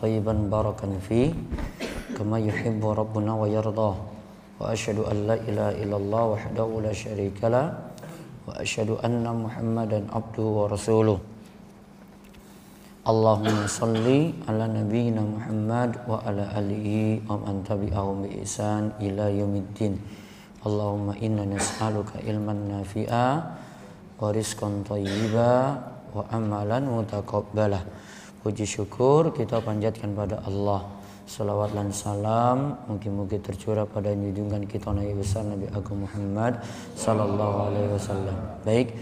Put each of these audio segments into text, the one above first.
Tayyiban barakan fi kama yuhibbu rabbuna wa yarda. Wa asyhadu an la ilaha illallah wahdahu la syarika la wa asyhadu anna Muhammadan abduhu wa rasuluh. Allahumma salli ala nabiyyina Muhammad wa ala alihi wa man tabi'ahum bi ihsan ila yaumiddin. Allahumma inna nas'aluka ilman nafi'a wa rizqan thayyiba wa amalan mutaqabbala. Puji syukur kita panjatkan pada Allah. Salawat dan salam mungkin-mungkin tercurah pada junjungan kita Nabi besar Nabi Agung Muhammad sallallahu alaihi wasallam. Baik,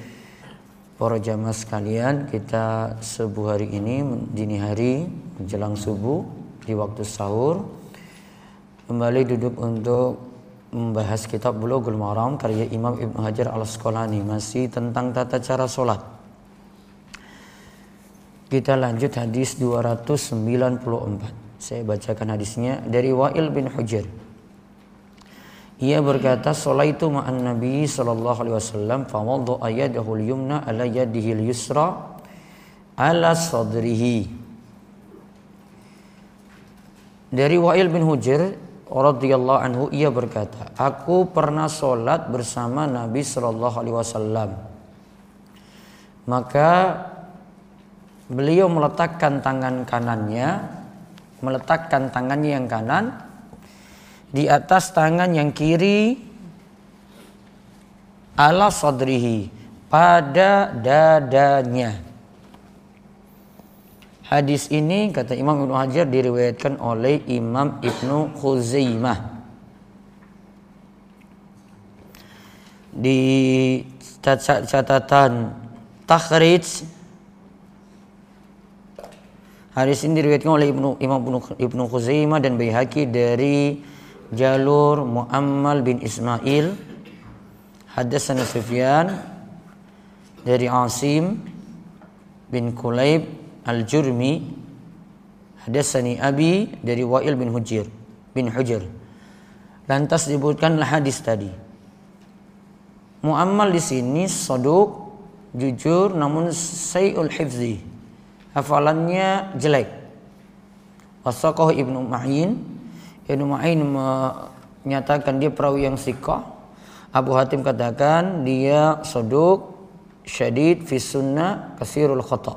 Para jamaah sekalian, kita subuh hari ini dini hari menjelang subuh di waktu sahur kembali duduk untuk membahas kitab Bulughul Maram karya Imam Ibnu Hajar Al-Asqalani masih tentang tata cara sholat. Kita lanjut hadis 294. Saya bacakan hadisnya dari Wa'il bin Hujr. Ia berkata, "Shalaitu ma'an Nabi sallallahu alaihi wasallam fa wadda'a yadahu al-yumna ala yadihi al-yusra ala sadrihi." Dari Wa'il bin Hujr radhiyallahu anhu ia berkata, "Aku pernah sholat bersama Nabi sallallahu alaihi wasallam." Maka beliau meletakkan tangan kanannya, meletakkan tangannya yang kanan di atas tangan yang kiri ala sadrihi pada dadanya. Hadis ini kata Imam Ibnu Hajar diriwayatkan oleh Imam Ibnu Khuzaimah. Di catatan takhrij hadis ini diriwayatkan oleh Ibnu Imam Ibnu Khuzaimah dan Baihaqi dari jalur Muammal bin Ismail. Hadatsana Sufyan dari Asim bin Kulaib Al-Jurmi. Hadatsani Abi dari Wa'il bin Hujir bin Hujir. Lantas disebutkanlah hadis tadi. Muammal di sini soduk jujur namun sayul hifzi hafalannya jelek wasaqah Ibnu Ma'in Ibnu Ma'in menyatakan dia perawi yang sikoh. Abu Hatim katakan dia soduk, syadid, fi sunnah, kasirul khata.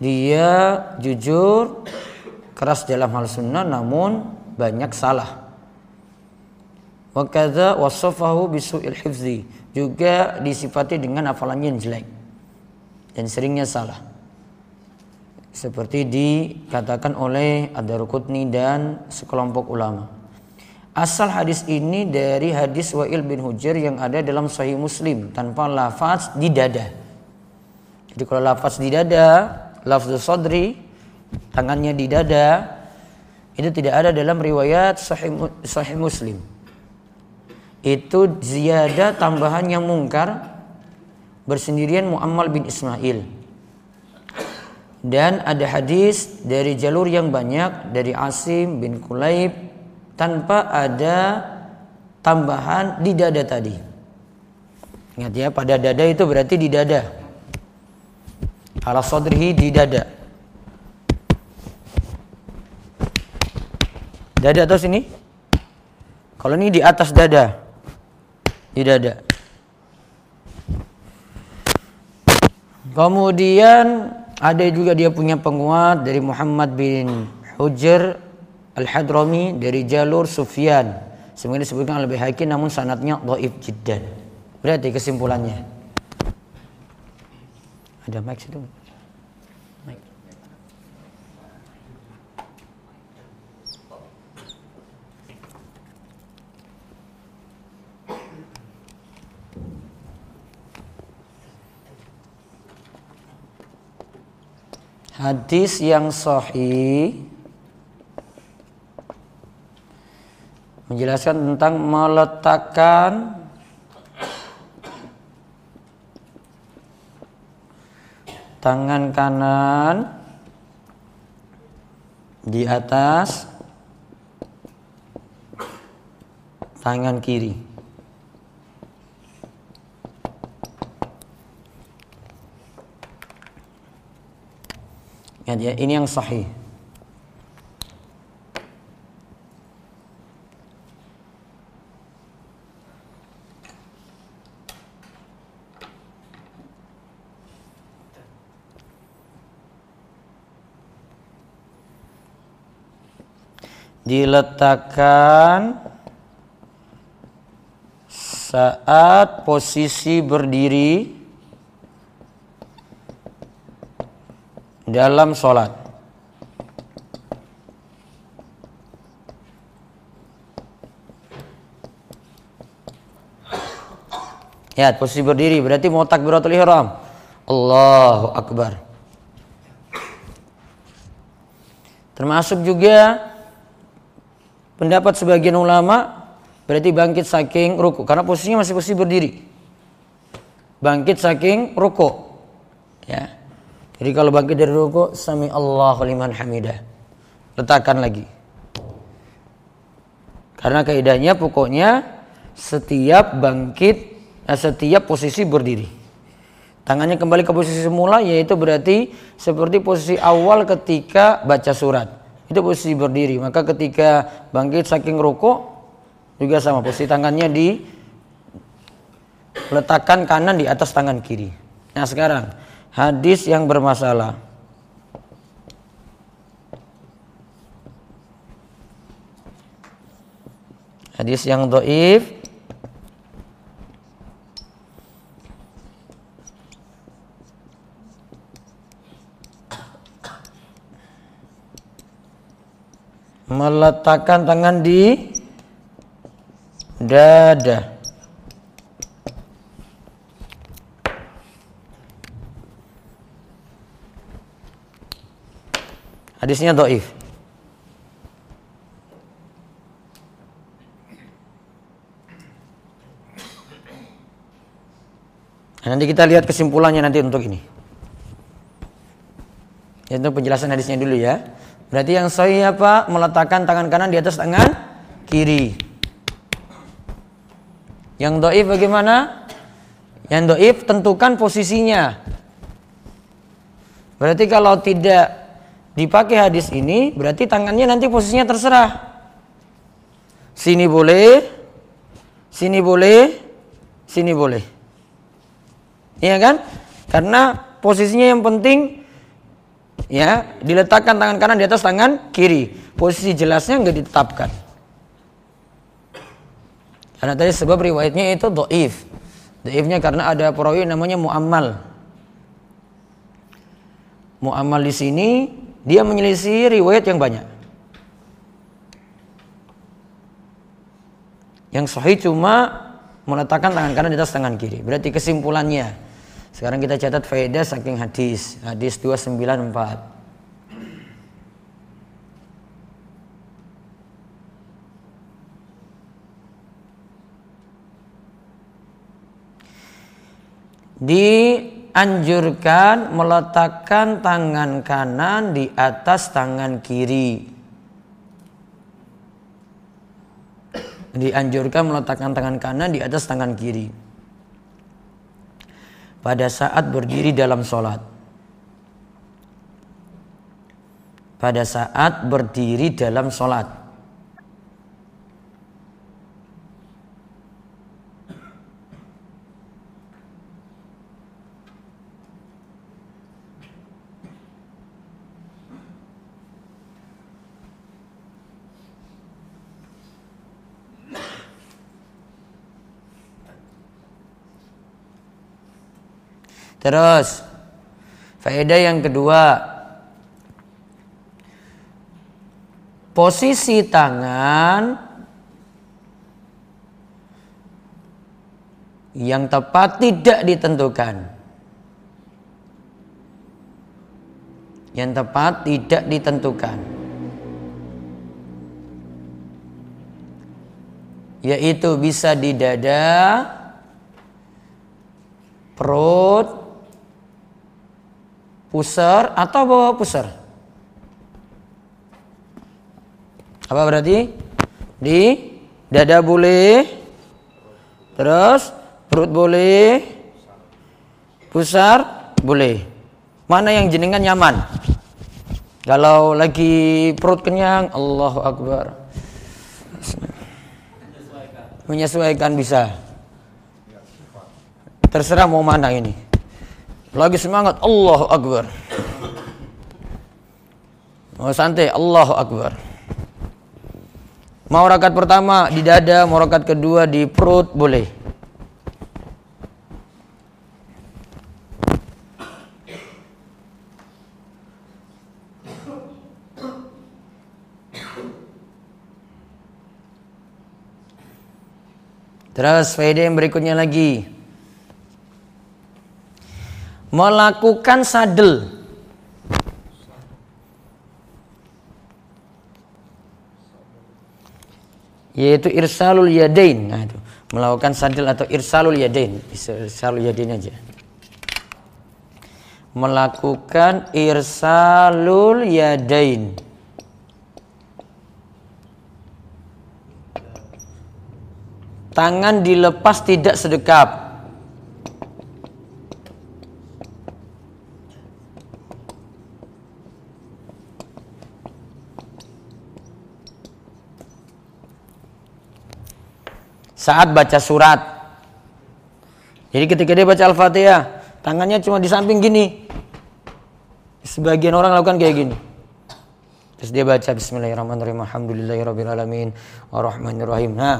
Dia jujur, keras dalam hal sunnah namun banyak salah. Wa kadza wasafahu bisu'il hifzi. Juga disifati dengan hafalannya yang jelek dan seringnya salah seperti dikatakan oleh Ad-Darqutni dan sekelompok ulama. Asal hadis ini dari hadis Wa'il bin Hujr yang ada dalam Sahih Muslim tanpa lafaz di dada. Jadi kalau lafaz di dada, lafaz sadri, tangannya di dada, itu tidak ada dalam riwayat Sahih, sahih Muslim. Itu ziyadah tambahan yang mungkar bersendirian Muammal bin Ismail dan ada hadis dari jalur yang banyak dari Asim bin Kulaib tanpa ada tambahan di dada tadi. Ingat ya, pada dada itu berarti di dada. Ala sodrihi di dada. Dada atau sini? Kalau ini di atas dada. Di dada. Kemudian ada juga dia punya penguat dari Muhammad bin Hujr Al-Hadrami dari jalur Sufyan. Sebenarnya disebutkan lebih hakim namun sanatnya dhaif jiddan. Berarti kesimpulannya. Ada mic situ. Hadis yang sahih menjelaskan tentang meletakkan tangan kanan di atas tangan kiri. Ya, ini yang sahih. diletakkan saat posisi berdiri dalam sholat. Ya, posisi berdiri berarti mau takbiratul ihram. Allahu akbar. Termasuk juga Pendapat sebagian ulama berarti bangkit saking ruku karena posisinya masih posisi berdiri. Bangkit saking ruku. Ya. Jadi kalau bangkit dari ruku sami Allahu liman hamidah. Letakkan lagi. Karena kaidahnya pokoknya setiap bangkit eh, setiap posisi berdiri. Tangannya kembali ke posisi semula yaitu berarti seperti posisi awal ketika baca surat itu posisi berdiri. Maka ketika bangkit saking rokok juga sama posisi tangannya di letakkan kanan di atas tangan kiri. Nah sekarang hadis yang bermasalah. Hadis yang doif meletakkan tangan di dada. Hadisnya doif. Nah, nanti kita lihat kesimpulannya nanti untuk ini. Itu penjelasan hadisnya dulu ya. Berarti yang sahih apa? Meletakkan tangan kanan di atas tangan kiri. Yang doif bagaimana? Yang doif tentukan posisinya. Berarti kalau tidak dipakai hadis ini, berarti tangannya nanti posisinya terserah. Sini boleh, sini boleh, sini boleh. Iya kan? Karena posisinya yang penting ya diletakkan tangan kanan di atas tangan kiri posisi jelasnya nggak ditetapkan karena tadi sebab riwayatnya itu doif doifnya karena ada perawi namanya muammal muammal di sini dia menyelisih riwayat yang banyak yang sahih cuma meletakkan tangan kanan di atas tangan kiri berarti kesimpulannya sekarang kita catat faedah saking hadis. Hadis 294. Dianjurkan meletakkan tangan kanan di atas tangan kiri. Dianjurkan meletakkan tangan kanan di atas tangan kiri pada saat berdiri dalam sholat. Pada saat berdiri dalam sholat. Terus faedah yang kedua posisi tangan yang tepat tidak ditentukan. Yang tepat tidak ditentukan. Yaitu bisa di dada, perut, pusar atau bawah pusar. Apa berarti? Di dada boleh, terus perut boleh, pusar boleh. Mana yang jenengan nyaman? Kalau lagi perut kenyang, Allahu Akbar. Menyesuaikan bisa. Terserah mau mana ini. Lagi semangat, Allahu Akbar. Mau santai, Allahu Akbar. Mau rakaat pertama di dada, mau rakaat kedua di perut, boleh. Terus faedah yang berikutnya lagi. Melakukan sadel. Yaitu irsalul yadain. Nah, itu. Melakukan sadel atau irsalul yadain. Irsalul yadain aja. Melakukan irsalul yadain. Tangan dilepas tidak sedekap. Saat baca surat. Jadi ketika dia baca Al-Fatihah, tangannya cuma di samping gini. Sebagian orang lakukan kayak gini. Terus dia baca Bismillahirrahmanirrahim. Alhamdulillahirrahmanirrahim. Ar-Rahmanirrahim. Nah,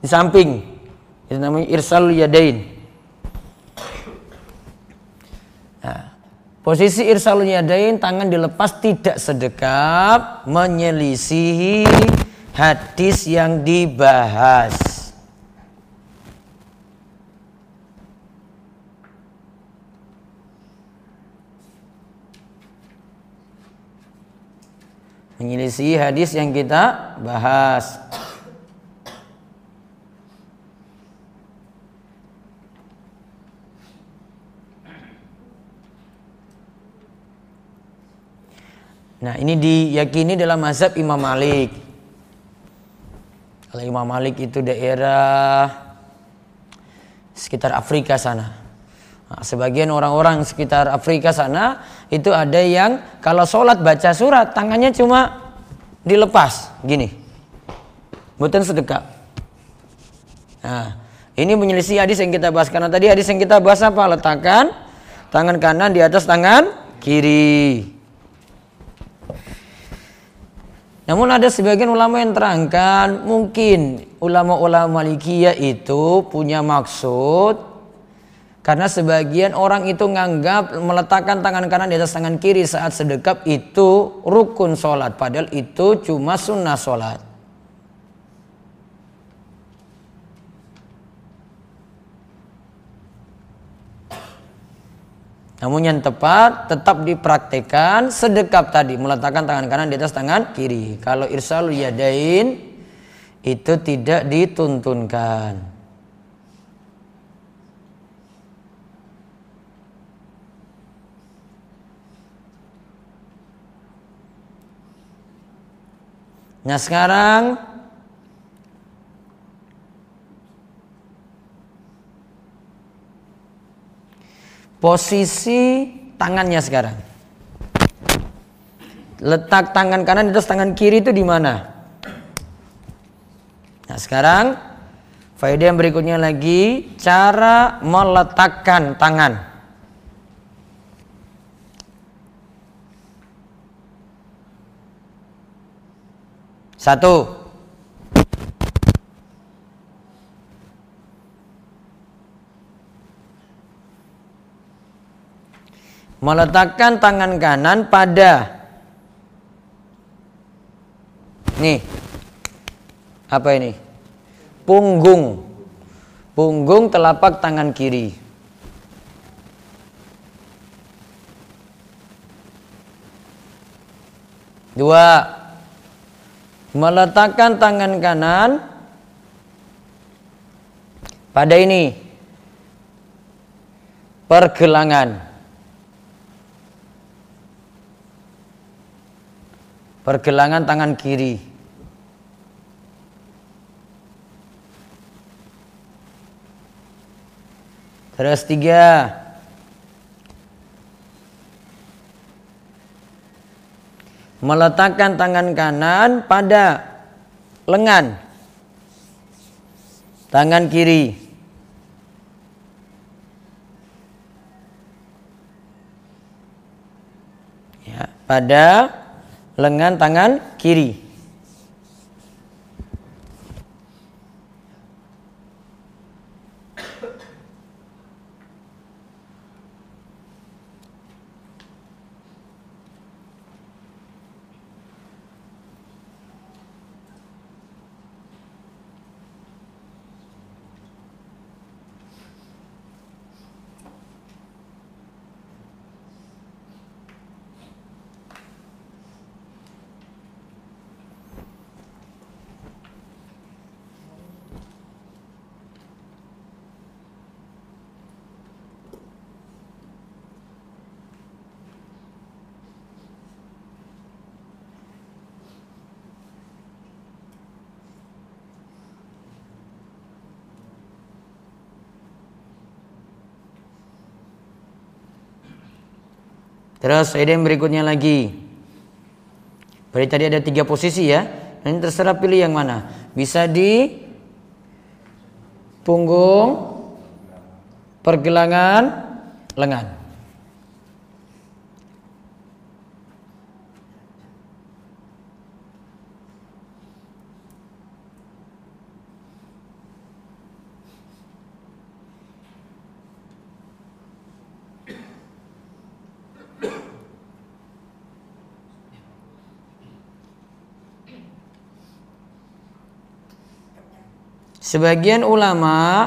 di samping itu namanya irsal yadain nah, posisi irsal yadain tangan dilepas tidak sedekap menyelisihi hadis yang dibahas menyelisihi hadis yang kita bahas Nah ini diyakini dalam mazhab Imam Malik. Kalau Imam Malik itu daerah sekitar Afrika sana. Nah, sebagian orang-orang sekitar Afrika sana itu ada yang kalau sholat baca surat tangannya cuma dilepas gini. Bukan sedekah. Nah, ini menyelisih hadis yang kita bahas karena tadi hadis yang kita bahas apa? Letakkan tangan kanan di atas tangan kiri. Namun ada sebagian ulama yang terangkan mungkin ulama-ulama Malikiyah itu punya maksud karena sebagian orang itu menganggap meletakkan tangan kanan di atas tangan kiri saat sedekap itu rukun sholat padahal itu cuma sunnah sholat. Namun yang tepat tetap dipraktekkan sedekap tadi meletakkan tangan kanan di atas tangan kiri. Kalau irsalul yadain itu tidak dituntunkan. Nah sekarang Posisi tangannya sekarang. Letak tangan kanan atas tangan kiri itu di mana? Nah, sekarang faedah yang berikutnya lagi cara meletakkan tangan. Satu, meletakkan tangan kanan pada. Nih. Apa ini? Punggung. Punggung telapak tangan kiri. Dua, meletakkan tangan kanan pada ini pergelangan. Pergelangan tangan kiri. Terus tiga, meletakkan tangan kanan pada lengan. Tangan kiri. Ya, pada lengan tangan kiri Terus yang berikutnya lagi. Berarti tadi ada tiga posisi ya. Ini terserah pilih yang mana. Bisa di punggung, pergelangan, lengan. Sebagian ulama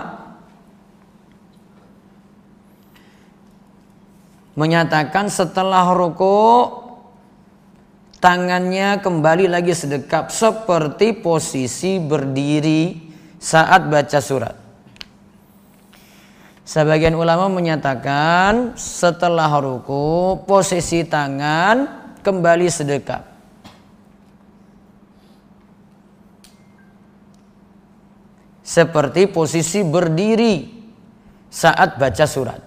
menyatakan setelah ruku tangannya kembali lagi sedekap seperti posisi berdiri saat baca surat. Sebagian ulama menyatakan setelah ruku posisi tangan kembali sedekap. Seperti posisi berdiri saat baca surat.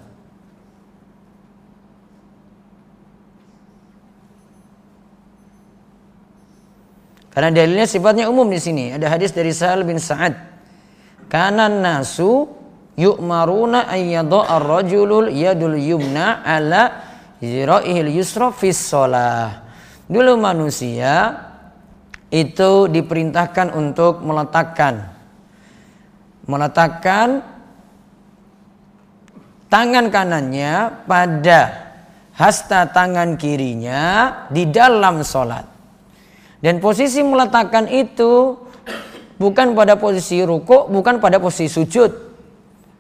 Karena dalilnya sifatnya umum di sini. Ada hadis dari Sa'al bin Sa'ad. Kanan nasu yu'maruna ayyadha ar-rajulul yadul yumna ala zira'ihil yusra fis sholah. Dulu manusia itu diperintahkan untuk meletakkan meletakkan tangan kanannya pada hasta tangan kirinya di dalam sholat. Dan posisi meletakkan itu bukan pada posisi ruku, bukan pada posisi sujud.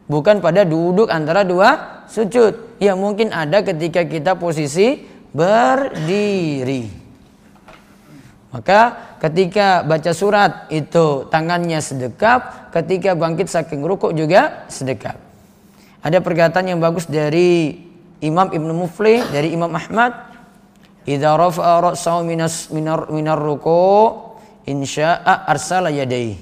Bukan pada duduk antara dua sujud. Ya mungkin ada ketika kita posisi berdiri. Maka ketika baca surat itu tangannya sedekap, ketika bangkit saking rukuk juga sedekap. Ada perkataan yang bagus dari Imam Ibnu Mufli dari Imam Ahmad, "Idza rafa'a ra'sahu minas minar minar ruku' insya'a arsala yadayhi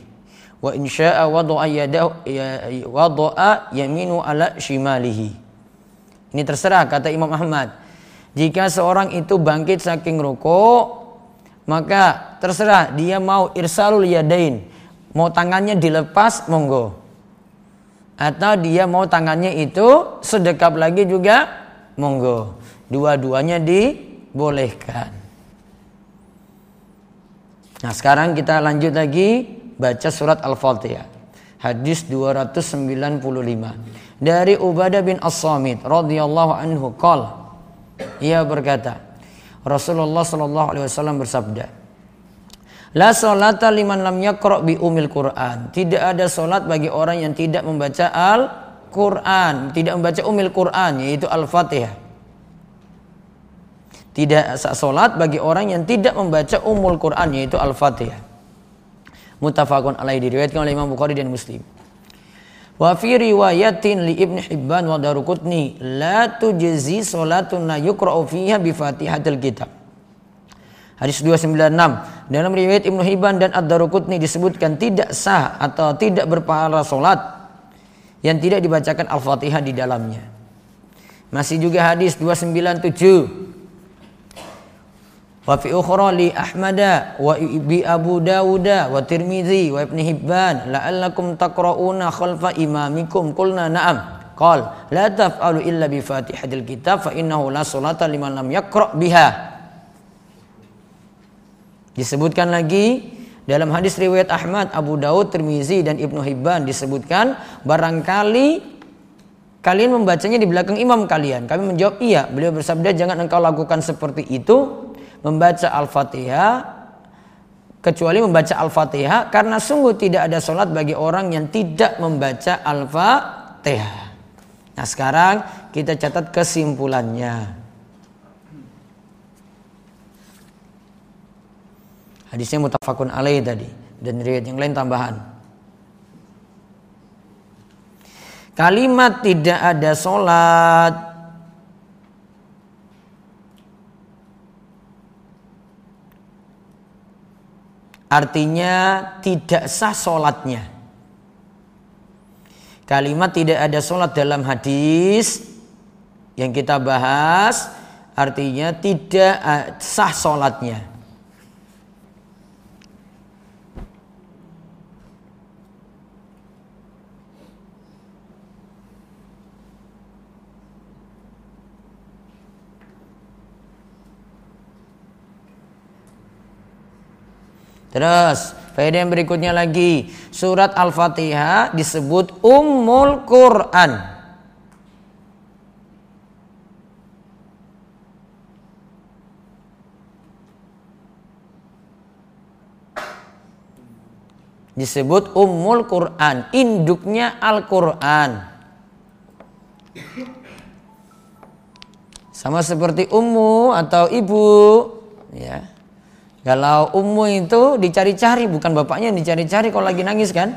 wa insya'a wada'a yadahu ya, wada'a yaminu ala shimalihi." Ini terserah kata Imam Ahmad. Jika seorang itu bangkit saking rukuk maka terserah dia mau irsalul yadain. Mau tangannya dilepas monggo. Atau dia mau tangannya itu sedekap lagi juga monggo. Dua-duanya dibolehkan. Nah sekarang kita lanjut lagi baca surat al-fatihah. Hadis 295 dari Ubadah bin As-Samit radhiyallahu anhu qol ia berkata Rasulullah Shallallahu Alaihi Wasallam bersabda, La salata liman lam yakra bi umil Quran. Tidak ada solat bagi orang yang tidak membaca Al Quran, tidak membaca umil Quran yaitu Al Fatihah. Tidak sah solat bagi orang yang tidak membaca umul Quran yaitu Al-Fatihah. Mutafakun alaih diriwayatkan oleh Imam Bukhari dan Muslim. Wa fi riwayatin li Ibn Hibban wa Daruqutni la tujzi salatun yuqra'u fiha bi Fatihatil Kitab. Hadis 296 dalam riwayat Ibnu Hibban dan Ad-Daruqutni disebutkan tidak sah atau tidak berpahala salat yang tidak dibacakan Al-Fatihah di dalamnya. Masih juga hadis 297 Wa fi ukhra li Ahmad wa bi Abu Dawud wa Tirmizi wa Ibn Hibban la'allakum taqra'una khalfa imamikum qulna na'am qal la taf'alu illa bi Fatihatil kitab fa innahu la salata liman lam yaqra' biha Disebutkan lagi dalam hadis riwayat Ahmad, Abu Daud, Tirmizi dan Ibnu Hibban disebutkan barangkali kalian membacanya di belakang imam kalian. Kami menjawab iya. Beliau bersabda jangan engkau lakukan seperti itu membaca Al-Fatihah kecuali membaca Al-Fatihah karena sungguh tidak ada sholat bagi orang yang tidak membaca Al-Fatihah. Nah sekarang kita catat kesimpulannya. Hadisnya mutafakun alaih tadi dan riwayat yang lain tambahan. Kalimat tidak ada sholat Artinya tidak sah sholatnya. Kalimat tidak ada sholat dalam hadis yang kita bahas artinya tidak sah sholatnya. Terus faedah yang berikutnya lagi surat Al-Fatihah disebut Ummul Quran. Disebut Ummul Quran, induknya Al-Quran. Sama seperti ummu atau ibu, ya. Kalau ummu itu dicari-cari, bukan bapaknya yang dicari-cari kalau lagi nangis kan?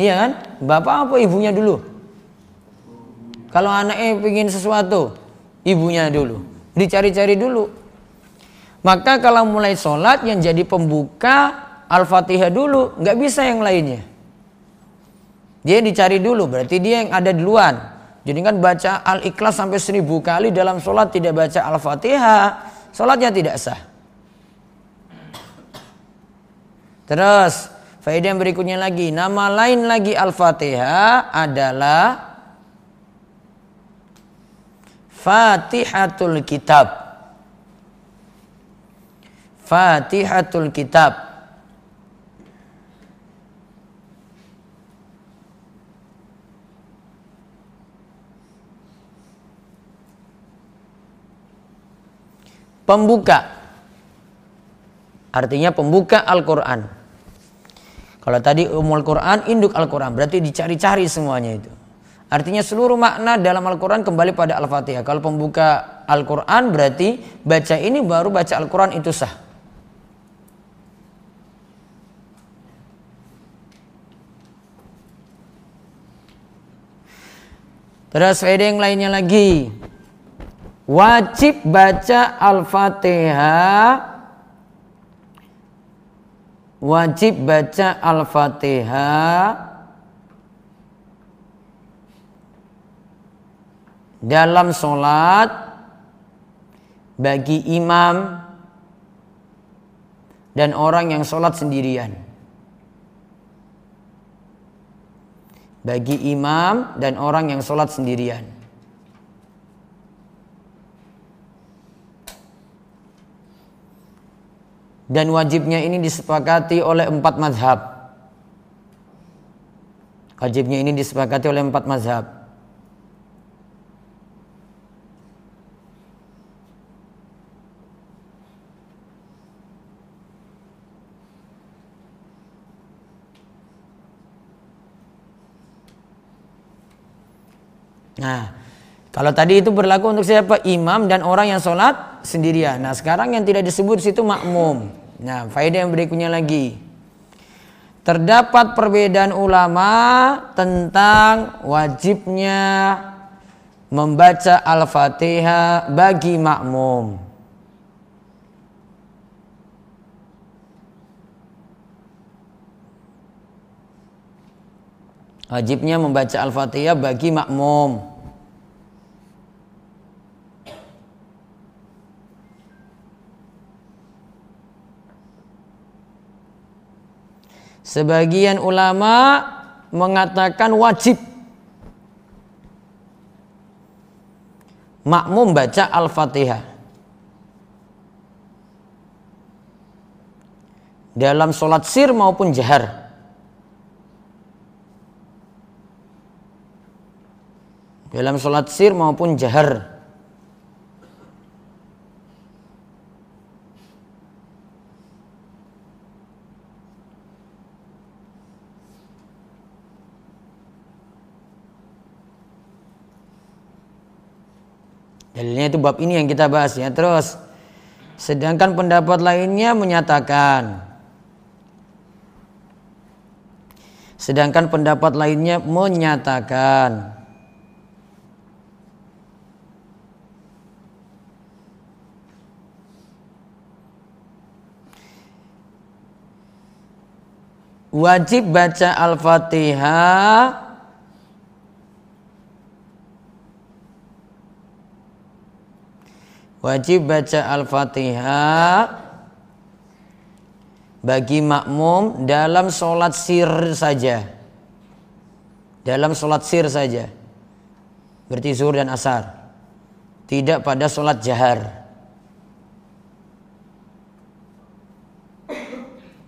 Iya kan? Bapak apa ibunya dulu? Kalau anaknya ingin sesuatu, ibunya dulu. Dicari-cari dulu. Maka kalau mulai sholat yang jadi pembuka Al-Fatihah dulu, nggak bisa yang lainnya. Dia dicari dulu, berarti dia yang ada duluan. Jadi kan baca Al-Ikhlas sampai seribu kali dalam sholat tidak baca Al-Fatihah, sholatnya tidak sah. Terus faedah yang berikutnya lagi, nama lain lagi Al-Fatihah adalah Fatihatul Kitab. Fatihatul Kitab. Pembuka. Artinya pembuka Al-Quran. Kalau tadi umul Quran, induk Al-Quran. Berarti dicari-cari semuanya itu. Artinya seluruh makna dalam Al-Quran kembali pada Al-Fatihah. Kalau pembuka Al-Quran berarti baca ini baru baca Al-Quran itu sah. Terus faedah yang lainnya lagi. Wajib baca Al-Fatihah wajib baca Al-Fatihah dalam sholat bagi imam dan orang yang sholat sendirian. Bagi imam dan orang yang sholat sendirian. Dan wajibnya ini disepakati oleh empat mazhab. Wajibnya ini disepakati oleh empat mazhab. Nah, kalau tadi itu berlaku untuk siapa? Imam dan orang yang sholat sendirian. Nah, sekarang yang tidak disebut situ makmum. Nah, faedah yang berikutnya lagi. Terdapat perbedaan ulama tentang wajibnya membaca Al-Fatihah bagi makmum. Wajibnya membaca Al-Fatihah bagi makmum. Sebagian ulama mengatakan wajib makmum baca Al-Fatihah. Dalam sholat sir maupun jahar. dalam sholat sir maupun jahar. Dalilnya itu bab ini yang kita bahas ya. Terus sedangkan pendapat lainnya menyatakan sedangkan pendapat lainnya menyatakan wajib baca Al-Fatihah wajib baca Al-Fatihah bagi makmum dalam sholat sir saja. Dalam sholat sir saja. Berarti zuhur dan asar. Tidak pada sholat jahar.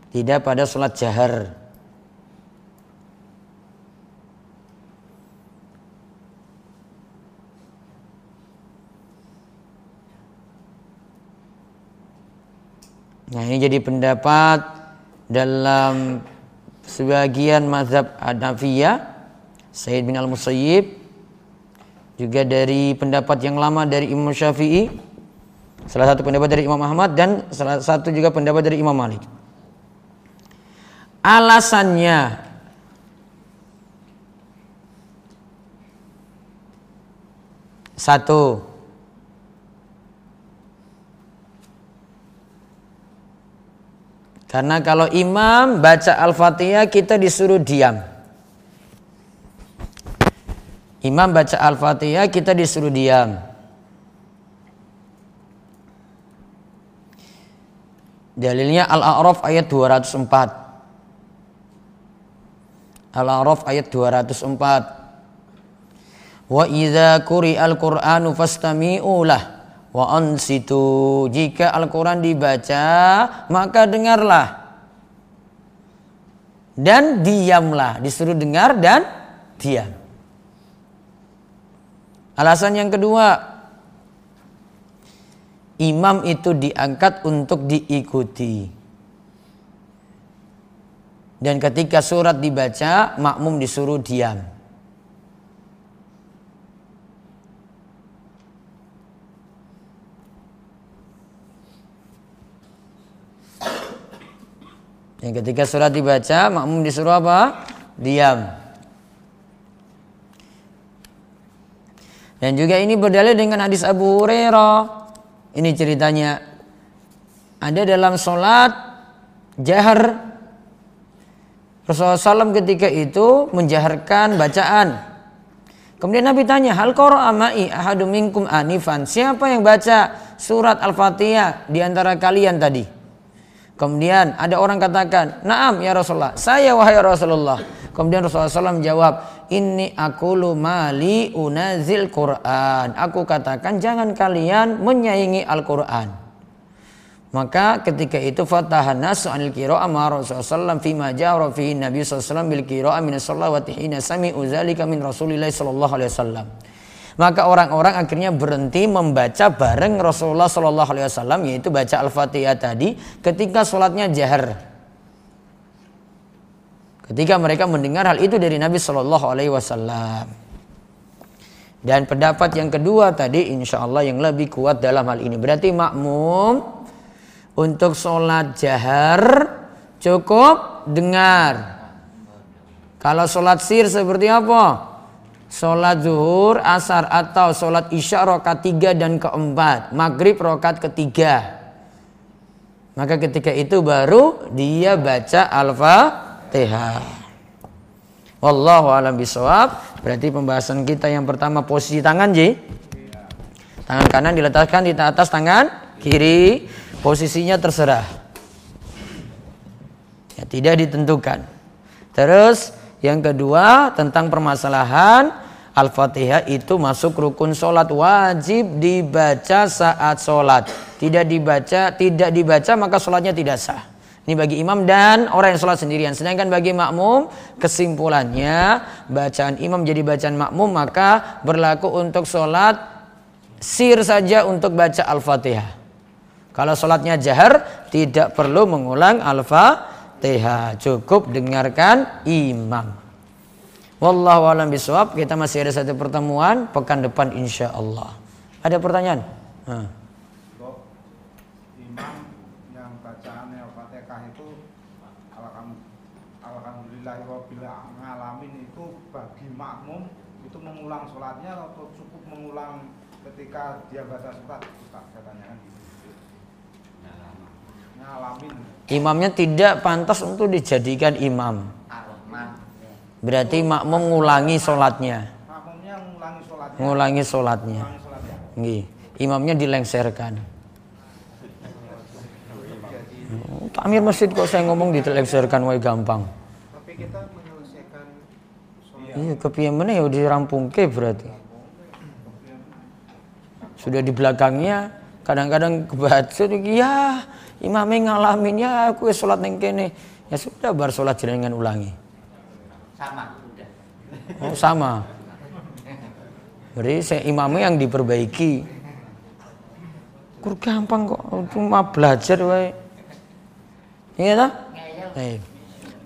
Tidak pada sholat jahar. Nah ini jadi pendapat dalam sebagian mazhab Hanafiyah Sayyid bin Al-Musayyib juga dari pendapat yang lama dari Imam Syafi'i salah satu pendapat dari Imam Ahmad dan salah satu juga pendapat dari Imam Malik. Alasannya satu karena kalau imam baca al-fatihah kita disuruh diam. Imam baca al-fatihah kita disuruh diam. Dalilnya al-a'raf ayat 204 Al-A'raf ayat 204. Wa idza quri'al Qur'anu fastami'u lah wa ansitu. Jika Al-Qur'an dibaca, maka dengarlah. Dan diamlah, disuruh dengar dan diam. Alasan yang kedua, imam itu diangkat untuk diikuti. Dan ketika surat dibaca, makmum disuruh diam. Dan ketika surat dibaca, makmum disuruh apa? Diam. Dan juga ini berdalil dengan hadis Abu Hurairah. Ini ceritanya. Ada dalam solat jahar Rasulullah SAW ketika itu menjaharkan bacaan. Kemudian Nabi tanya, hal koro amai ahadu minkum anifan. Siapa yang baca surat Al-Fatihah di antara kalian tadi? Kemudian ada orang katakan, Naam ya Rasulullah, saya wahai Rasulullah. Kemudian Rasulullah SAW menjawab, Ini aku mali unazil Quran. Aku katakan jangan kalian menyaingi Al-Quran. Maka ketika itu fatahan nasu anil qira'ah ma Rasulullah fi ma jara fi Nabi sallallahu bil qira'ah min salawati hina sami'u zalika min Rasulillah sallallahu alaihi wasallam. Maka orang-orang akhirnya berhenti membaca bareng Rasulullah sallallahu alaihi wasallam yaitu baca Al-Fatihah tadi ketika sholatnya jahar. Ketika mereka mendengar hal itu dari Nabi sallallahu alaihi wasallam. Dan pendapat yang kedua tadi insya Allah yang lebih kuat dalam hal ini. Berarti makmum untuk sholat jahar cukup dengar. Kalau sholat sir seperti apa? Sholat zuhur, asar atau sholat isya rokat tiga dan keempat. Maghrib rokat ketiga. Maka ketika itu baru dia baca al-fatihah. Wallahu alam bisawab. Berarti pembahasan kita yang pertama posisi tangan J. Tangan kanan diletakkan di atas tangan kiri. Posisinya terserah. Ya, tidak ditentukan. Terus yang kedua tentang permasalahan Al-Fatihah itu masuk rukun sholat wajib dibaca saat sholat. Tidak dibaca, tidak dibaca maka sholatnya tidak sah. Ini bagi imam dan orang yang sholat sendirian. Sedangkan bagi makmum, kesimpulannya bacaan imam jadi bacaan makmum maka berlaku untuk sholat sir saja untuk baca Al-Fatihah. Kalau sholatnya jahar tidak perlu mengulang Al-Fatihah. Cukup dengarkan imam. Wallahu alam bisawab. Kita masih ada satu pertemuan pekan depan insya Allah. Ada pertanyaan? Hmm. mengulang sholatnya atau cukup mengulang ketika dia baca surat Ustaz saya tanyakan gitu ngalamin imamnya tidak pantas untuk dijadikan imam. Berarti makmum mengulangi sholatnya. Mengulangi sholatnya. Nggih. imamnya dilengserkan. Takmir masjid kok saya ngomong dilengserkan wae gampang. Tapi kita Iya, kepiye mana ya udah rampung ke berarti. Sudah di belakangnya kadang-kadang kebaca ya imamnya ngalamin ya aku sholat neng kene. Ya sudah bar sholat jenengan ulangi. Sama udah. Oh sama. Jadi saya imamnya yang diperbaiki. Kur gampang kok cuma belajar wae. Iya tak? Iya.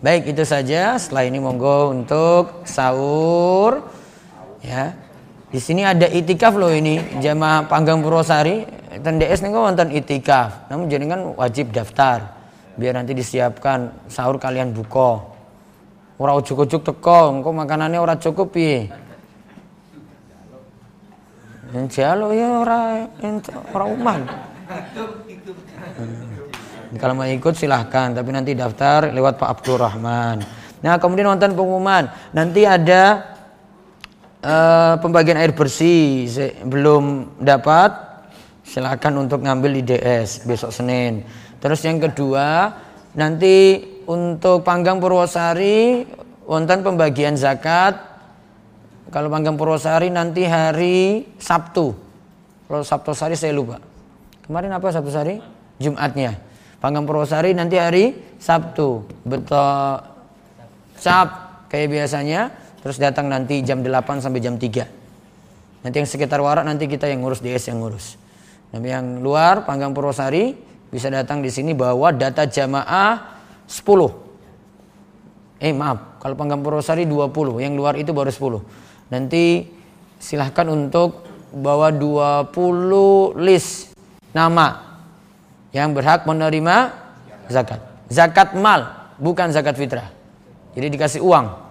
Baik itu saja. Setelah ini monggo untuk sahur. Ya. Di sini ada itikaf loh ini jamaah Panggang Purwosari. Dan DS nih wonten itikaf. Namun jadi kan wajib daftar biar nanti disiapkan sahur kalian buka. Ora ujuk-ujuk teko, engko makanannya ora cukup piye. Jalo ya ora ora uman. Kalau mau ikut silahkan, tapi nanti daftar lewat Pak Abdurrahman. Nah kemudian nonton pengumuman, nanti ada uh, pembagian air bersih belum dapat, silahkan untuk ngambil di DS besok Senin. Terus yang kedua, nanti untuk Panggang Purwosari wonten pembagian zakat. Kalau Panggang Purwosari nanti hari Sabtu. Kalau Sabtu Sari saya lupa. Kemarin apa Sabtu Sari? Jumatnya. Panggang Purwosari nanti hari Sabtu. Betul. Sab kayak biasanya. Terus datang nanti jam 8 sampai jam 3. Nanti yang sekitar warak nanti kita yang ngurus DS yang ngurus. Tapi yang luar Panggang Purwosari bisa datang di sini bawa data jamaah 10. Eh maaf, kalau Panggang Purwosari 20, yang luar itu baru 10. Nanti silahkan untuk bawa 20 list nama yang berhak menerima zakat. Zakat mal, bukan zakat fitrah. Jadi dikasih uang.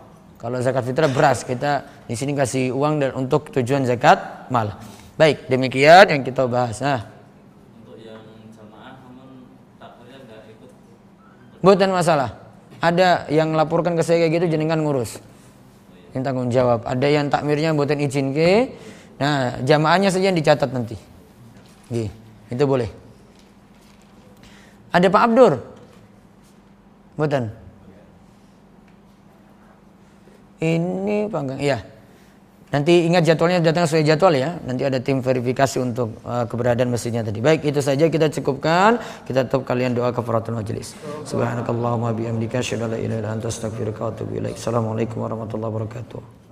Kalau zakat fitrah beras, kita di sini kasih uang dan untuk tujuan zakat mal. Baik, demikian yang kita bahas. Nah. Untuk yang jamaah namun takdirnya enggak ikut. Bukan masalah. Ada yang laporkan ke saya kayak gitu jenengan ngurus. Yang tanggung jawab. Ada yang takmirnya buatan izin ke. Nah, jamaahnya saja yang dicatat nanti. Gih, itu boleh. Ada Pak Abdur? Bukan. Ini panggang, iya. Nanti ingat jadwalnya datang sesuai jadwal ya. Nanti ada tim verifikasi untuk uh, keberadaan masjidnya tadi. Baik, itu saja kita cukupkan. Kita tutup kalian doa kafaratul majelis. Subhanakallahumma bihamdika asyhadu an la ilaha illa anta astaghfiruka wa atubu ilaik. Assalamualaikum warahmatullahi wabarakatuh.